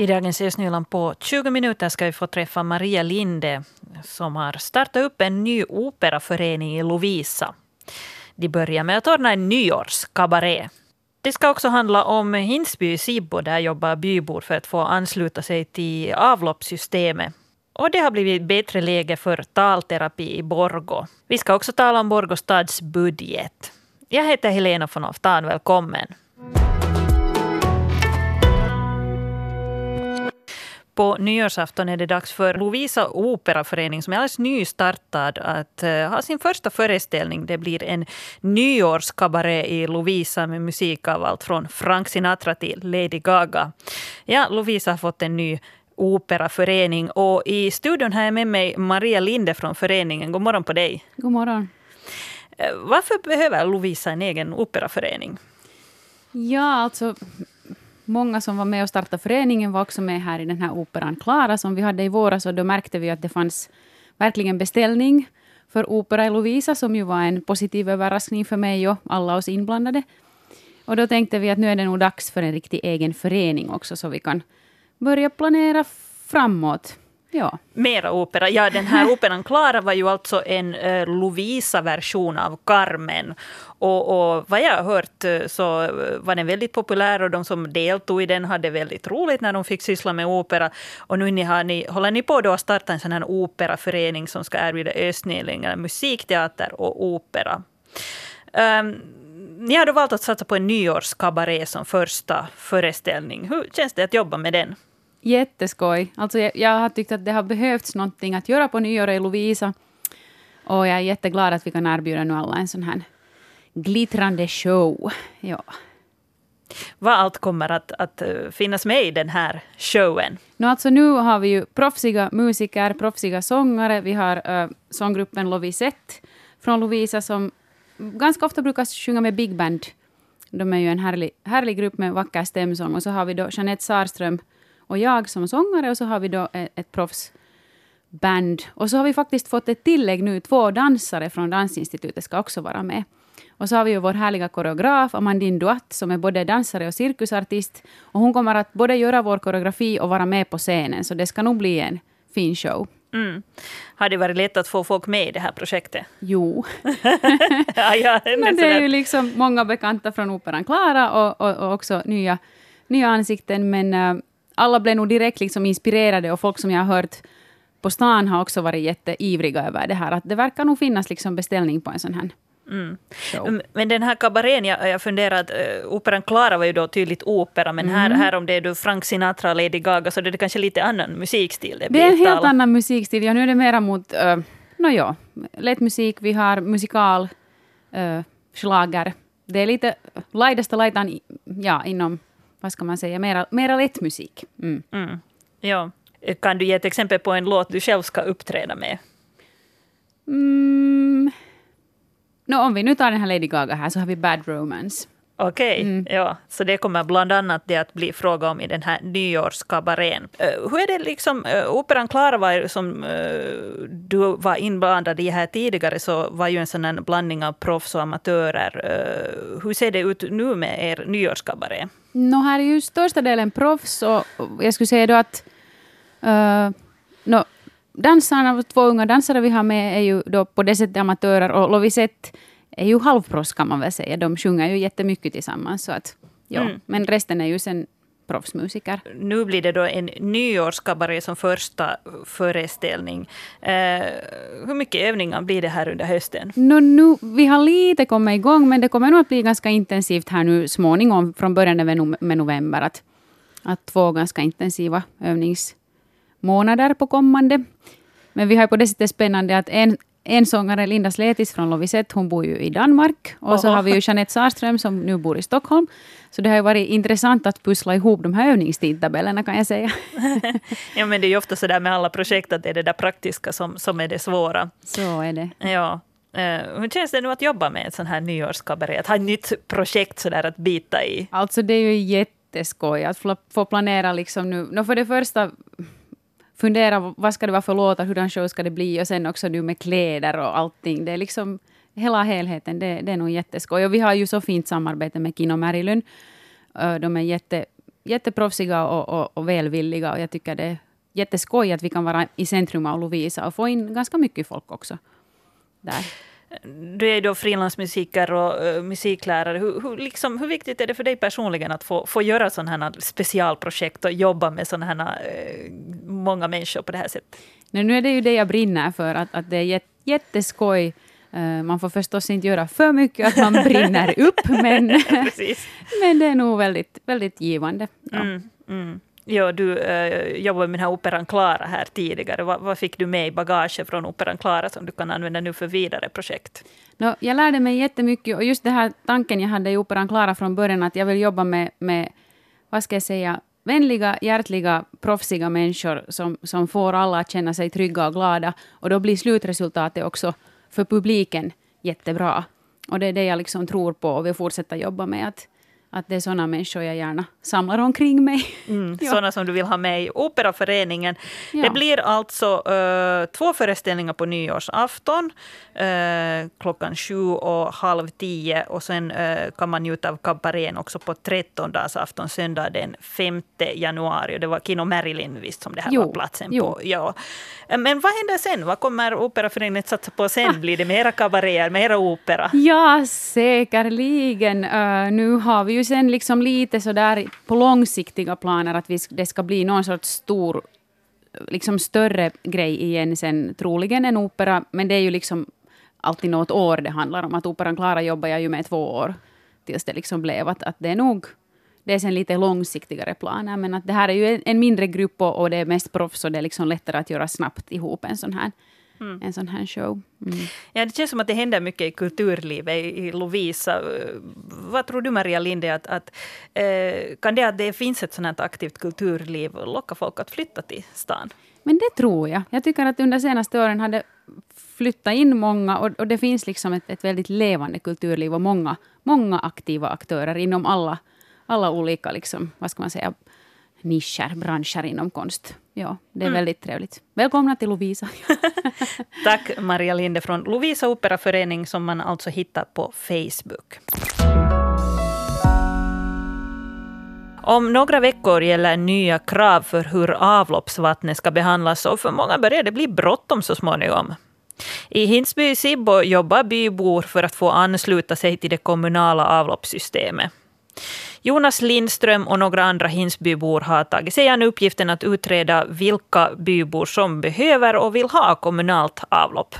I dagens Östnyland på 20 minuter ska vi få träffa Maria Linde som har startat upp en ny operaförening i Lovisa. De börjar med att ordna en nyårskabaré. Det ska också handla om Hinsby i Sibbo. Där jobbar bybor för att få ansluta sig till avloppssystemet. Och det har blivit bättre läge för talterapi i Borgo. Vi ska också tala om Borgå stads budget. Jag heter Helena von Oftan. Välkommen. På nyårsafton är det dags för Lovisa Operaförening som är alldeles nystartad att uh, ha sin första föreställning. Det blir en nyårskabaré i Lovisa med musik av allt från Frank Sinatra till Lady Gaga. Ja, Lovisa har fått en ny operaförening och i studion har jag med mig Maria Linde från föreningen. God morgon på dig. God morgon. Uh, varför behöver Lovisa en egen operaförening? Ja, alltså många som var med och startade föreningen var också med här i den här operan Klara som vi hade i våras och då märkte vi att det fanns verkligen beställning för opera i Lovisa som ju var en positiv överraskning för mig och alla oss inblandade. Och då tänkte vi att nu är det nog dags för en riktig egen förening också så vi kan börja planera framåt. Ja. Mera opera. Ja, den här operan Klara var ju alltså en uh, Lovisa-version av Carmen. Och, och vad jag har hört uh, så var den väldigt populär och de som deltog i den hade väldigt roligt när de fick syssla med opera. Och nu ni har ni, håller ni på då att starta en sån här operaförening som ska erbjuda östnylingar musikteater och opera. Um, ni har då valt att satsa på en nyårskabaré som första föreställning. Hur känns det att jobba med den? Jätteskoj. Alltså jag, jag har tyckt att det har behövts någonting att göra på nyår i Lovisa. Och jag är jätteglad att vi kan erbjuda nu alla en sån här glittrande show. Ja. Vad allt kommer att, att eh, finnas med i den här showen? No, alltså nu har vi ju proffsiga musiker, proffsiga sångare. Vi har uh, sånggruppen Lovisette från Lovisa som ganska ofta brukar sjunga med big band. De är ju en härlig, härlig grupp med vacker stämsång. Och så har vi då Jeanette Sarström och jag som sångare och så har vi då ett, ett proffsband. Och så har vi faktiskt fått ett tillägg nu, två dansare från Dansinstitutet ska också vara med. Och så har vi ju vår härliga koreograf Amandine Duat som är både dansare och cirkusartist. Och hon kommer att både göra vår koreografi och vara med på scenen, så det ska nog bli en fin show. Mm. Har det varit lätt att få folk med i det här projektet? Jo. ja, ja, Men det är ju liksom många bekanta från Operan Klara och, och, och också nya, nya ansikten. Men uh, alla blev nog direkt liksom inspirerade och folk som jag har hört på stan har också varit jätteivriga över det här. Att det verkar nog finnas liksom beställning på en sån här Mm. Men den här kabarén, jag, jag funderar att uh, operan Klara var ju då tydligt opera, men mm. här, här om det är då Frank Sinatra Lady Gaga så det är det kanske lite annan musikstil. Det, det är en helt annan musikstil, ja nu är det mera mot, uh, no, ja, lätt musik, vi har musikal, uh, schlager. Det är lite lajdaste lajtan ja, inom vad ska man säga, mera, mera lätt musik. Mm. Mm. Ja. Kan du ge ett exempel på en låt du själv ska uppträda med? Mm. No, om vi nu tar den här Lady Gaga här så har vi Bad Romance. Okej, okay, mm. ja. Så det kommer bland annat det att bli fråga om i den här nyårskabarén. Uh, hur är det liksom, uh, Operan Klara var som uh, du var inblandad i här tidigare, så var ju en sån här blandning av proffs och amatörer. hur ser det ut nu med er nyårskabaré? No, här är ju största delen proffs och jag skulle säga då att no, dansarna, två unga dansare vi har med är ju då på det sättet amatörer och Lovisette är ju halvproffs kan man väl säga. De sjunger ju jättemycket tillsammans. Så att, ja. Mm. Men resten är ju sen proffsmusiker. Nu blir det då en nyårskabaré som första föreställning. Eh, hur mycket övningar blir det här under hösten? No, nu, vi har lite kommit igång, men det kommer nog att bli ganska intensivt här nu småningom, från början med november. Att, att två ganska intensiva övningsmånader på kommande. Men vi har på det sättet spännande att en, en sångare, Linda Sletis från Lovisette, hon bor ju i Danmark. Och Oho. så har vi ju Jeanette Sarström som nu bor i Stockholm. Så det har ju varit intressant att pussla ihop de här övningstidtabellerna kan jag säga. ja men det är ju ofta så där med alla projekt att det är det där praktiska som, som är det svåra. Så är det. Ja. Uh, hur känns det nu att jobba med ett sånt här nyårskabaré? Att ha ett nytt projekt sådär att bita i? Alltså det är ju jätteskoj att få planera liksom nu. No, för det första fundera vad ska det vara för låtar, hurdan show ska det bli och sen också nu med kläder och allting. Det är liksom hela helheten, det, det är nog jätteskoj. Och vi har ju så fint samarbete med Kino Marilyn. De är jätte, jätteproffsiga och, och, och välvilliga. Och jag tycker det är jätteskoj att vi kan vara i centrum av Lovisa och få in ganska mycket folk också. Där. Du är då frilansmusiker och uh, musiklärare. Hur, hur, liksom, hur, viktigt är det för dig personligen att få, få göra sådana här specialprojekt och jobba med sådana här uh, många människor på det här sättet? Nej, nu är det ju det jag brinner för, att, att det är jätteskoj uh, man får förstås inte göra för mycket att man brinner upp, men, men det är nog väldigt, väldigt givande. Ja. Mm, mm. Ja, du äh, jobbade med den här operan Klara här tidigare. Vad, vad, fick du med i bagaget från operan Klara som du kan använda nu för vidare projekt? No, jag lärde mig jättemycket och just den här tanken jag hade i operan Klara från början att jag vill jobba med, med vad ska jag säga, vänliga, hjärtliga, proffsiga människor som, som får alla att känna sig trygga och glada. Och då blir slutresultatet också för publiken jättebra. Och det är det jag liksom tror på och vill fortsätta jobba med. Att, att det är sådana människor jag gärna samlar omkring mig. Mm, ja. Sådana som du vill ha med i Operaföreningen. Ja. Det blir alltså uh, två föreställningar på nyårsafton uh, klockan sju och halv tio och sen uh, kan man njuta av kabarén också på trettondagsafton, söndag den 5 januari. Det var Kino Marilyn visst som det här jo. var platsen jo. på. Ja. Men vad händer sen? Vad kommer Operaföreningen att satsa på sen? Blir det mera kabaréer, mera opera? Ja, säkerligen. nu har vi ju ju sen liksom lite sådär på långsiktiga planer att vi, det ska bli någon sorts stor, liksom större grej igen sen, troligen en opera, men det är ju liksom alltid något år det handlar om. Att Operan Klara jobbar jag ju med två år tills det liksom blev att, att det är nog det är sen lite långsiktigare planer, men att det här är ju en mindre grupp och, och det är mest proffs och det är liksom lättare att göra snabbt ihop en sån här Mm. en sån här show. Mm. Ja, det känns som att det händer mycket i kulturlivet i Lovisa. Vad tror du, Maria Linde, att, att eh, kan det att det finns ett sånt aktivt kulturliv locka folk att flytta till stan? Men det tror jag. Jag tycker att under de senaste åren hade flyttat in många och, och det finns liksom ett, ett, väldigt levande kulturliv och många, många aktiva aktörer inom alla, alla olika, liksom, vad ska man säga, nischer, branscher inom konst. Ja, det är mm. väldigt trevligt. Välkomna till Lovisa. Tack Maria Linde från Lovisa Operaförening som man alltså hittar på Facebook. Om några veckor gäller nya krav för hur avloppsvattnet ska behandlas och för många börjar det bli bråttom så småningom. I Hinsby-Sibbo jobbar bybor för att få ansluta sig till det kommunala avloppssystemet. Jonas Lindström och några andra Hinsbybor har tagit sig an uppgiften att utreda vilka bybor som behöver och vill ha kommunalt avlopp.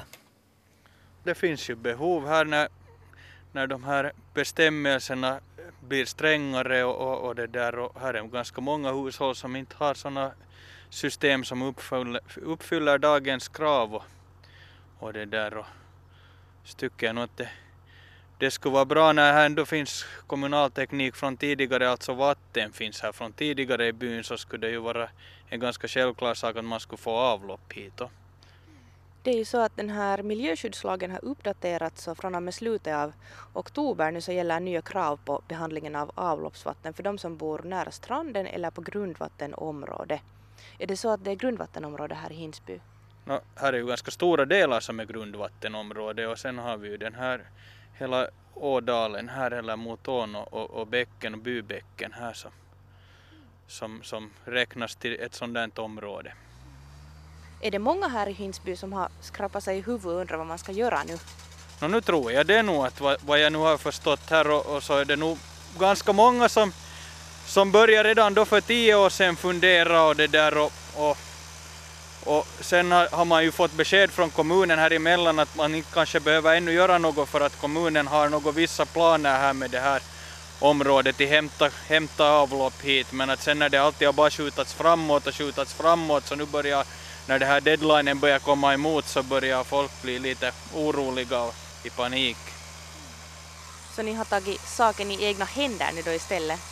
Det finns ju behov här när, när de här bestämmelserna blir strängare och, och, och det där och här är ganska många hushåll som inte har sådana system som uppfyller, uppfyller dagens krav och, och det där och så tycker jag nog att det det skulle vara bra när här ändå finns kommunalteknik från tidigare, alltså vatten finns här från tidigare i byn, så skulle det ju vara en ganska självklar sak att man skulle få avlopp hit. Det är ju så att den här miljöskyddslagen har uppdaterats och från och med slutet av oktober nu så gäller nya krav på behandlingen av avloppsvatten för de som bor nära stranden eller på grundvattenområde. Är det så att det är grundvattenområde här i Hinsby? No, här är ju ganska stora delar som är grundvattenområde och sen har vi ju den här hela ådalen här eller mot ån och, och, och bäcken och bybäcken här som, som, som räknas till ett sådant område. Är det många här i Hinsby som har skrapat sig i huvudet och undrar vad man ska göra nu? No, nu tror jag det nog att vad, vad jag nu har förstått här och, och, så är det nog ganska många som, som börjar redan då för tio år sedan fundera och det där och, och och sen har man ju fått besked från kommunen här emellan att man inte kanske behöver ännu göra något för att kommunen har några vissa planer här med det här området att hämta, hämta avlopp hit men att sen när det alltid har bara skjutats framåt och skjutats framåt så nu börjar när det här deadlinen börjar komma emot så börjar folk bli lite oroliga och i panik. Så ni har tagit saken i egna händer nu då istället?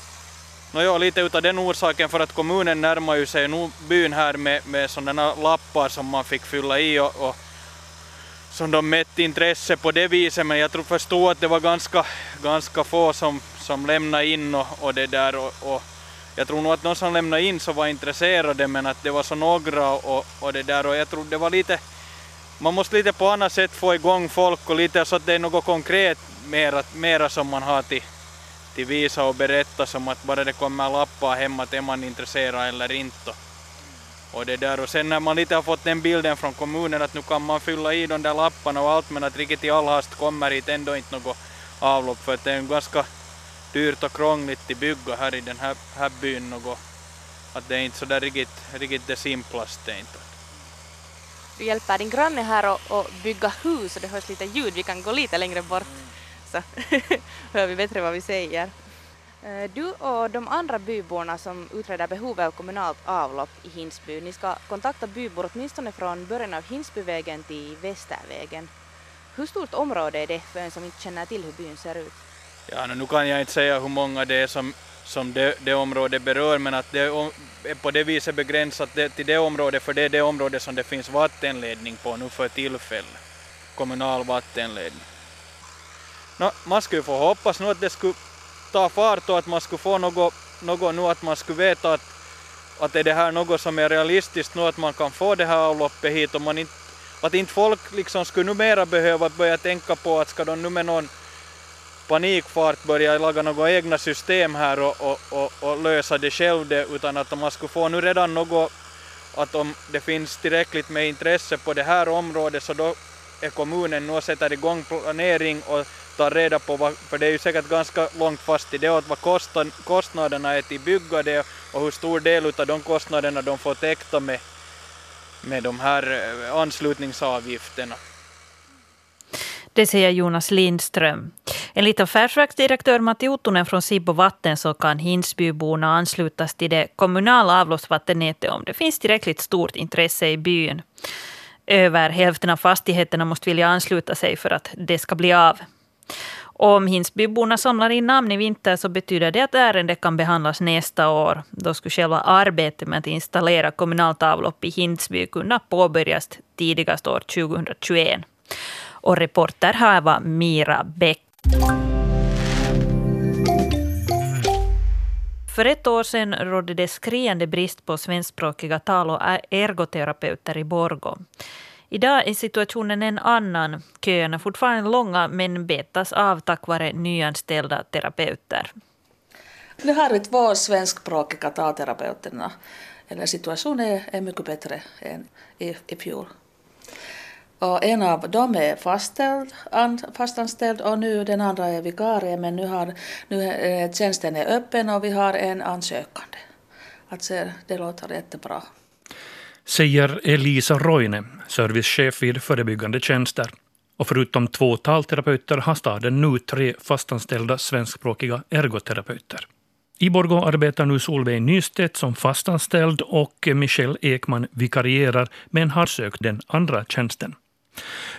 No ja, lite utav den orsaken för att kommunen närmar ju sig nu byn här med, med sådana lappar som man fick fylla i och, och som de mätte intresse på det viset. Men jag tror förstå att det var ganska, ganska få som, som lämnade in och, och det där. Och, och jag tror nog att de som lämnade in så var intresserade men att det var så några och, och det där. Och jag tror det var lite man måste lite på annat sätt få igång folk och lite så att det är något konkret mera, mera som man har till, till visa och berätta som att bara det kommer lappar hemma att är man intresserad eller inte. Och det där och sen när man lite har fått den bilden från kommunen att nu kan man fylla i de där lapparna och allt men att riktigt i all hast kommer hit ändå inte något avlopp för att det är ganska dyrt och krångligt att bygga här i den här, här byn något. Att det är inte så där riktigt, riktigt det simplaste inte. Du hjälper din granne här att bygga hus och det hörs lite ljud, vi kan gå lite längre bort så alltså, hör vi bättre vad vi säger. Eh, du och de andra byborna som utreder behovet av kommunalt avlopp i Hinsby, ni ska kontakta bybor åtminstone från början av Hinsbyvägen till Västervägen. Hur stort område är det för en som inte känner till hur byn ser ut? Ja, nu kan jag inte säga hur många det är som, som det, det området berör, men att det är på det viset begränsat det, till det området, för det är det område som det finns vattenledning på nu för tillfället. Kommunal vattenledning. No, man skulle få hoppas nu att det skulle ta fart och att man skulle få något, något nu att man skulle veta att, att är det här något som är realistiskt nu att man kan få det här avloppet hit och man inte, att inte folk liksom skulle numera behöva börja tänka på att ska de nu med någon panikfart börja laga några egna system här och, och, och, och lösa det själv det, utan att man skulle få nu redan något att om det finns tillräckligt med intresse på det här området så då är kommunen nu och sätter igång planering och tar reda på, vad, för det är ju säkert ganska långt fast i det, att vad kostar, kostnaderna är till bygga det och hur stor del av de kostnaderna de får täckta med, med de här eh, anslutningsavgifterna. Det säger Jonas Lindström. Enligt affärsverksdirektör Matti Uttunen från Sibbo vatten så kan Hinsbyborna anslutas till det kommunala avloppsvattennätet om det finns tillräckligt stort intresse i byn. Över hälften av fastigheterna måste vilja ansluta sig för att det ska bli av. Om Hinsbyborna samlar in namn i vinter så betyder det att ärendet kan behandlas nästa år. Då skulle själva arbetet med att installera kommunalt avlopp i Hinsby kunna påbörjas tidigast år 2021. Och reporter här var Mira Bäck. För ett år sedan rådde det skriande brist på svenskspråkiga tal och ergoterapeuter i Borgå. Idag är situationen en annan. Köerna är fortfarande långa men betas av tack vare nyanställda terapeuter. Nu har vi två svenskspråkiga talterapeuterna. Situationen är mycket bättre än i, i fjol. Och en av dem är fastställd, fastanställd och nu den andra är vikarie men nu, har, nu är, tjänsten är öppen och vi har en ansökande. Alltså, det låter jättebra. Säger Elisa Roine, servicechef vid förebyggande tjänster. Och förutom två talterapeuter har staden nu tre fastanställda svenskspråkiga ergoterapeuter. I Borgå arbetar nu Solveig Nystedt som fastanställd och Michelle Ekman vikarierar men har sökt den andra tjänsten.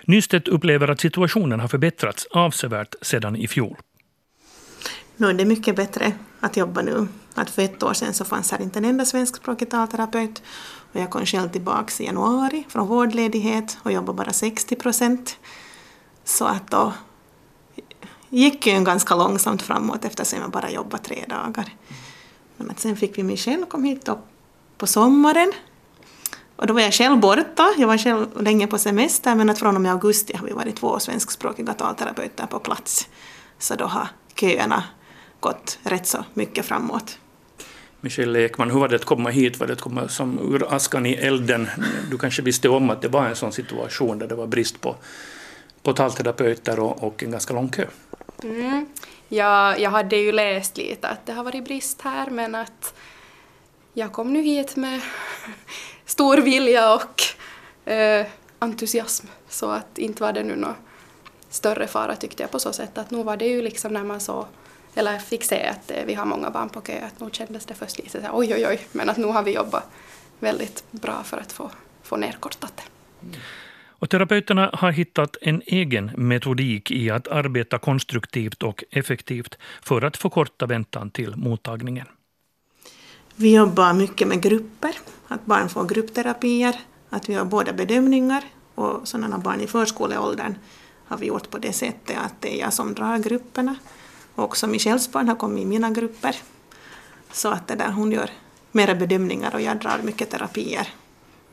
Nystedt upplever att situationen har förbättrats avsevärt sedan i fjol. Nu är det mycket bättre att jobba nu. Att för ett år sedan så fanns här inte en enda svenskspråkig talterapeut. Och jag kom själv tillbaka i januari från vårdledighet och jobbade bara 60 procent. Så att då gick ju ganska långsamt framåt eftersom jag bara jobbade tre dagar. Men att sen fick vi Michelle kom hit på sommaren och då var jag själv borta, jag var själv länge på semester men att från och med augusti har vi varit två svenskspråkiga talterapeuter på plats. Så då har köerna gått rätt så mycket framåt. Michelle Ekman, hur var det att komma hit? Var det att komma som ur askan i elden? Du kanske visste om att det var en sån situation där det var brist på, på talterapeuter och, och en ganska lång kö? Mm. Ja, jag hade ju läst lite att det har varit brist här men att jag kom nu hit med stor vilja och eh, entusiasm. Så att inte var det nu någon större fara tyckte jag på så sätt att nu var det ju liksom när man så eller fick se att eh, vi har många barn på kö att nu kändes det först lite så här, oj oj oj men att nu har vi jobbat väldigt bra för att få, få nerkortat det. Och terapeuterna har hittat en egen metodik i att arbeta konstruktivt och effektivt för att förkorta väntan till mottagningen. Vi jobbar mycket med grupper, att barn får gruppterapier, att vi har båda bedömningar och sådana barn i förskoleåldern har vi gjort på det sättet att det är jag som drar grupperna. Och också Michelles barn har kommit i mina grupper. Så att det där, hon gör mera bedömningar och jag drar mycket terapier.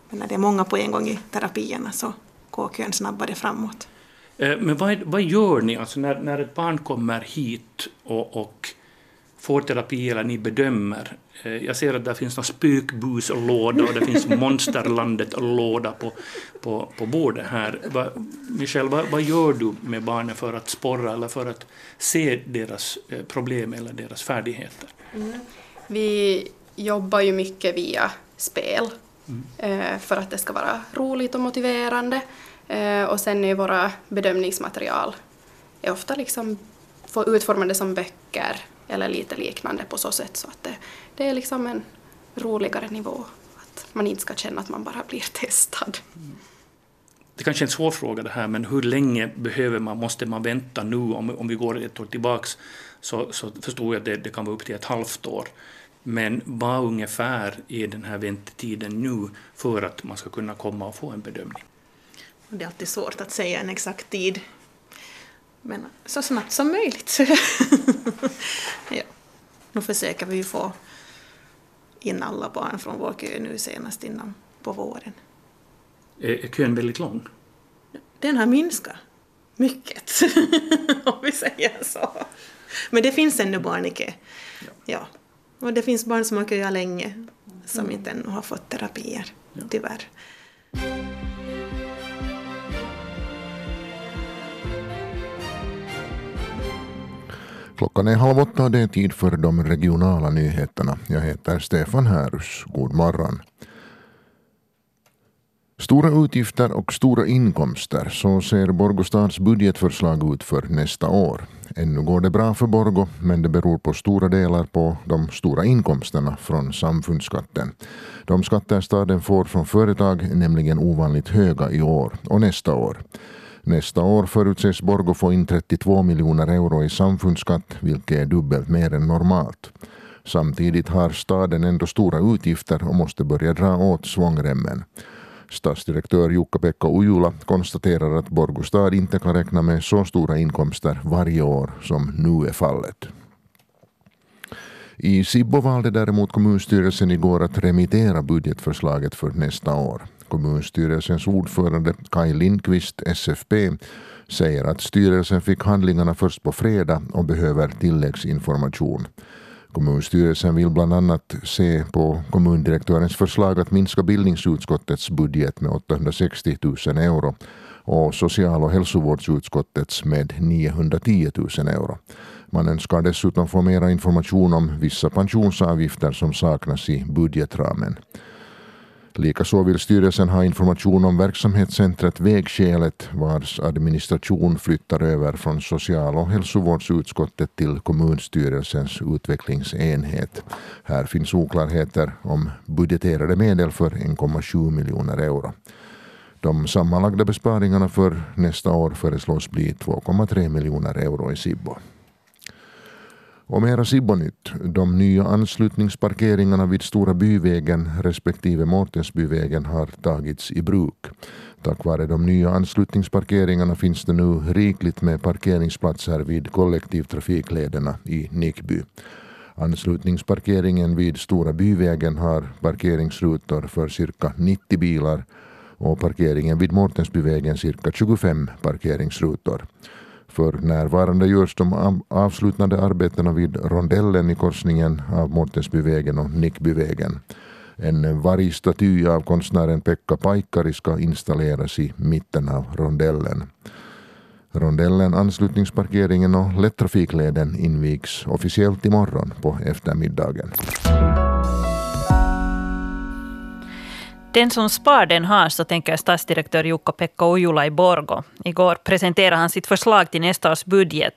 Men när det är många på en gång i terapierna så går kön snabbare framåt. Eh, men vad, vad gör ni alltså när, när ett barn kommer hit och, och får terapi eller ni bedömer. Eh, jag ser att det finns någon spökbuslåda och det finns monsterlandet-låda på, på, på bordet här. Va, Michelle, vad, vad gör du med barnen för att sporra eller för att se deras eh, problem eller deras färdigheter? Mm. Vi jobbar ju mycket via spel mm. för att det ska vara roligt och motiverande. Och sen är våra bedömningsmaterial är ofta liksom utformade som böcker eller lite liknande på så sätt så att det, det är liksom en roligare nivå. Att man inte ska känna att man bara blir testad. Det kanske är en svår fråga det här, men hur länge behöver man, måste man vänta nu? Om, om vi går ett år tillbaks så, så förstår jag att det, det kan vara upp till ett halvt år. Men vad ungefär är den här väntetiden nu för att man ska kunna komma och få en bedömning? Det är alltid svårt att säga en exakt tid. Men så snabbt som möjligt. ja. Nu försöker vi få in alla barn från vår kö nu senast innan på våren. Är kön väldigt lång? Den har minskat mycket, om vi säger så. Men det finns ännu barn i kö. Ja. ja. Och det finns barn som har köat länge som mm. inte ännu har fått terapier, ja. tyvärr. Klockan är halv åtta och det är tid för de regionala nyheterna. Jag heter Stefan Härus. God morgon. Stora utgifter och stora inkomster, så ser Borgostads budgetförslag ut för nästa år. Ännu går det bra för Borgo, men det beror på stora delar på de stora inkomsterna från samfundsskatten. De skatter staden får från företag är nämligen ovanligt höga i år och nästa år. Nästa år förutses Borgo få in 32 miljoner euro i samfundsskatt, vilket är dubbelt mer än normalt. Samtidigt har staden ändå stora utgifter och måste börja dra åt svångremmen. Stadsdirektör Jukka-Pekka Ujula konstaterar att Borgå stad inte kan räkna med så stora inkomster varje år som nu är fallet. I Sibbo valde däremot kommunstyrelsen igår att remittera budgetförslaget för nästa år. Kommunstyrelsens ordförande Kaj Lindqvist, SFP, säger att styrelsen fick handlingarna först på fredag och behöver tilläggsinformation. Kommunstyrelsen vill bland annat se på kommundirektörens förslag att minska bildningsutskottets budget med 860 000 euro och social och hälsovårdsutskottets med 910 000 euro. Man önskar dessutom få mera information om vissa pensionsavgifter som saknas i budgetramen. Likaså vill styrelsen ha information om verksamhetscentret Vägskälet vars administration flyttar över från social och hälsovårdsutskottet till kommunstyrelsens utvecklingsenhet. Här finns oklarheter om budgeterade medel för 1,7 miljoner euro. De sammanlagda besparingarna för nästa år föreslås bli 2,3 miljoner euro i Sibbo. Och mera Sibbonytt. De nya anslutningsparkeringarna vid Stora byvägen respektive Mårtensbyvägen har tagits i bruk. Tack vare de nya anslutningsparkeringarna finns det nu rikligt med parkeringsplatser vid kollektivtrafiklederna i Nickby. Anslutningsparkeringen vid Stora byvägen har parkeringsrutor för cirka 90 bilar och parkeringen vid Mårtensbyvägen cirka 25 parkeringsrutor. För närvarande görs de avslutande arbetena vid rondellen i korsningen av Mårtensbyvägen och Nickbyvägen. En vargstaty av konstnären Pekka Paikkari ska installeras i mitten av rondellen. Rondellen, anslutningsparkeringen och lättrafikleden invigs officiellt imorgon på eftermiddagen. Den som spar den har, så tänker stadsdirektör Jukka-Pekka Ojula i Borgo. Igår presenterade han sitt förslag till nästa års budget.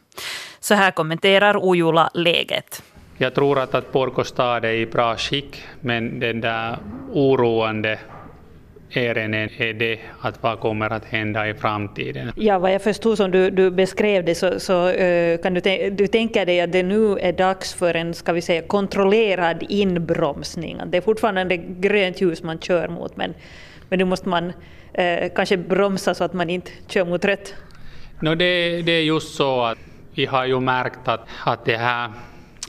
Så här kommenterar Ojula läget. Jag tror att, att Borgå stad är i bra skick, men den där oroande ärenden är det att vad kommer att hända i framtiden. Ja, vad jag förstod som du, du beskrev det så, så uh, kan du, du tänka dig att det nu är dags för en ska vi säga, kontrollerad inbromsning. Det är fortfarande grönt ljus man kör mot men, men nu måste man uh, kanske bromsa så att man inte kör mot rött. No, det, det är just så att vi har ju märkt att, att det här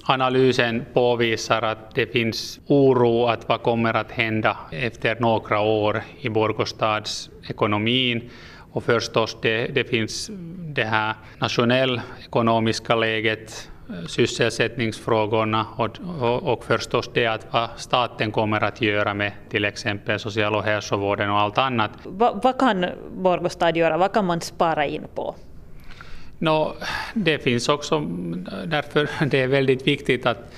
Analysen påvisar att det finns oro att vad kommer att hända efter några år i Borgostads ekonomin och förstås det, det finns det här nationella ekonomiska läget sysselsättningsfrågorna och, och, och förstås det att vad staten kommer att göra med till exempel social och hälsovården och allt annat. Va, vad kan Borgostad göra? Vad kan man spara in på? No, det finns också, därför det är väldigt viktigt att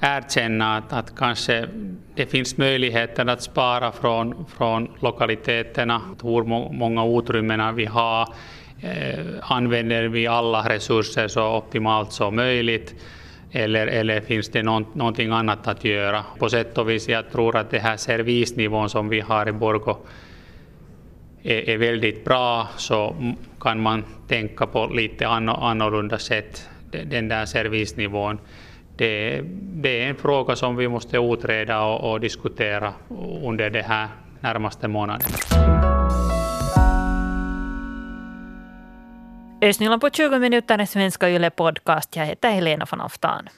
erkänna att, att kanske det finns möjligheter att spara från, från lokaliteterna, hur många utrymmen vi har, eh, använder vi alla resurser så optimalt som möjligt eller, eller finns det någon, någonting annat att göra? På sätt och vis, jag tror att det här servisnivån som vi har i Borgå E, e är, är väldigt bra, så kan man tänka på lite annorlunda sätt, den där servisnivån det, det är en fråga som vi måste utreda och, och diskutera under de här närmaste månaderna. Östnyland på 20 minuter, är Svenska Yle Podcast. Jag heter Helena von Aftan.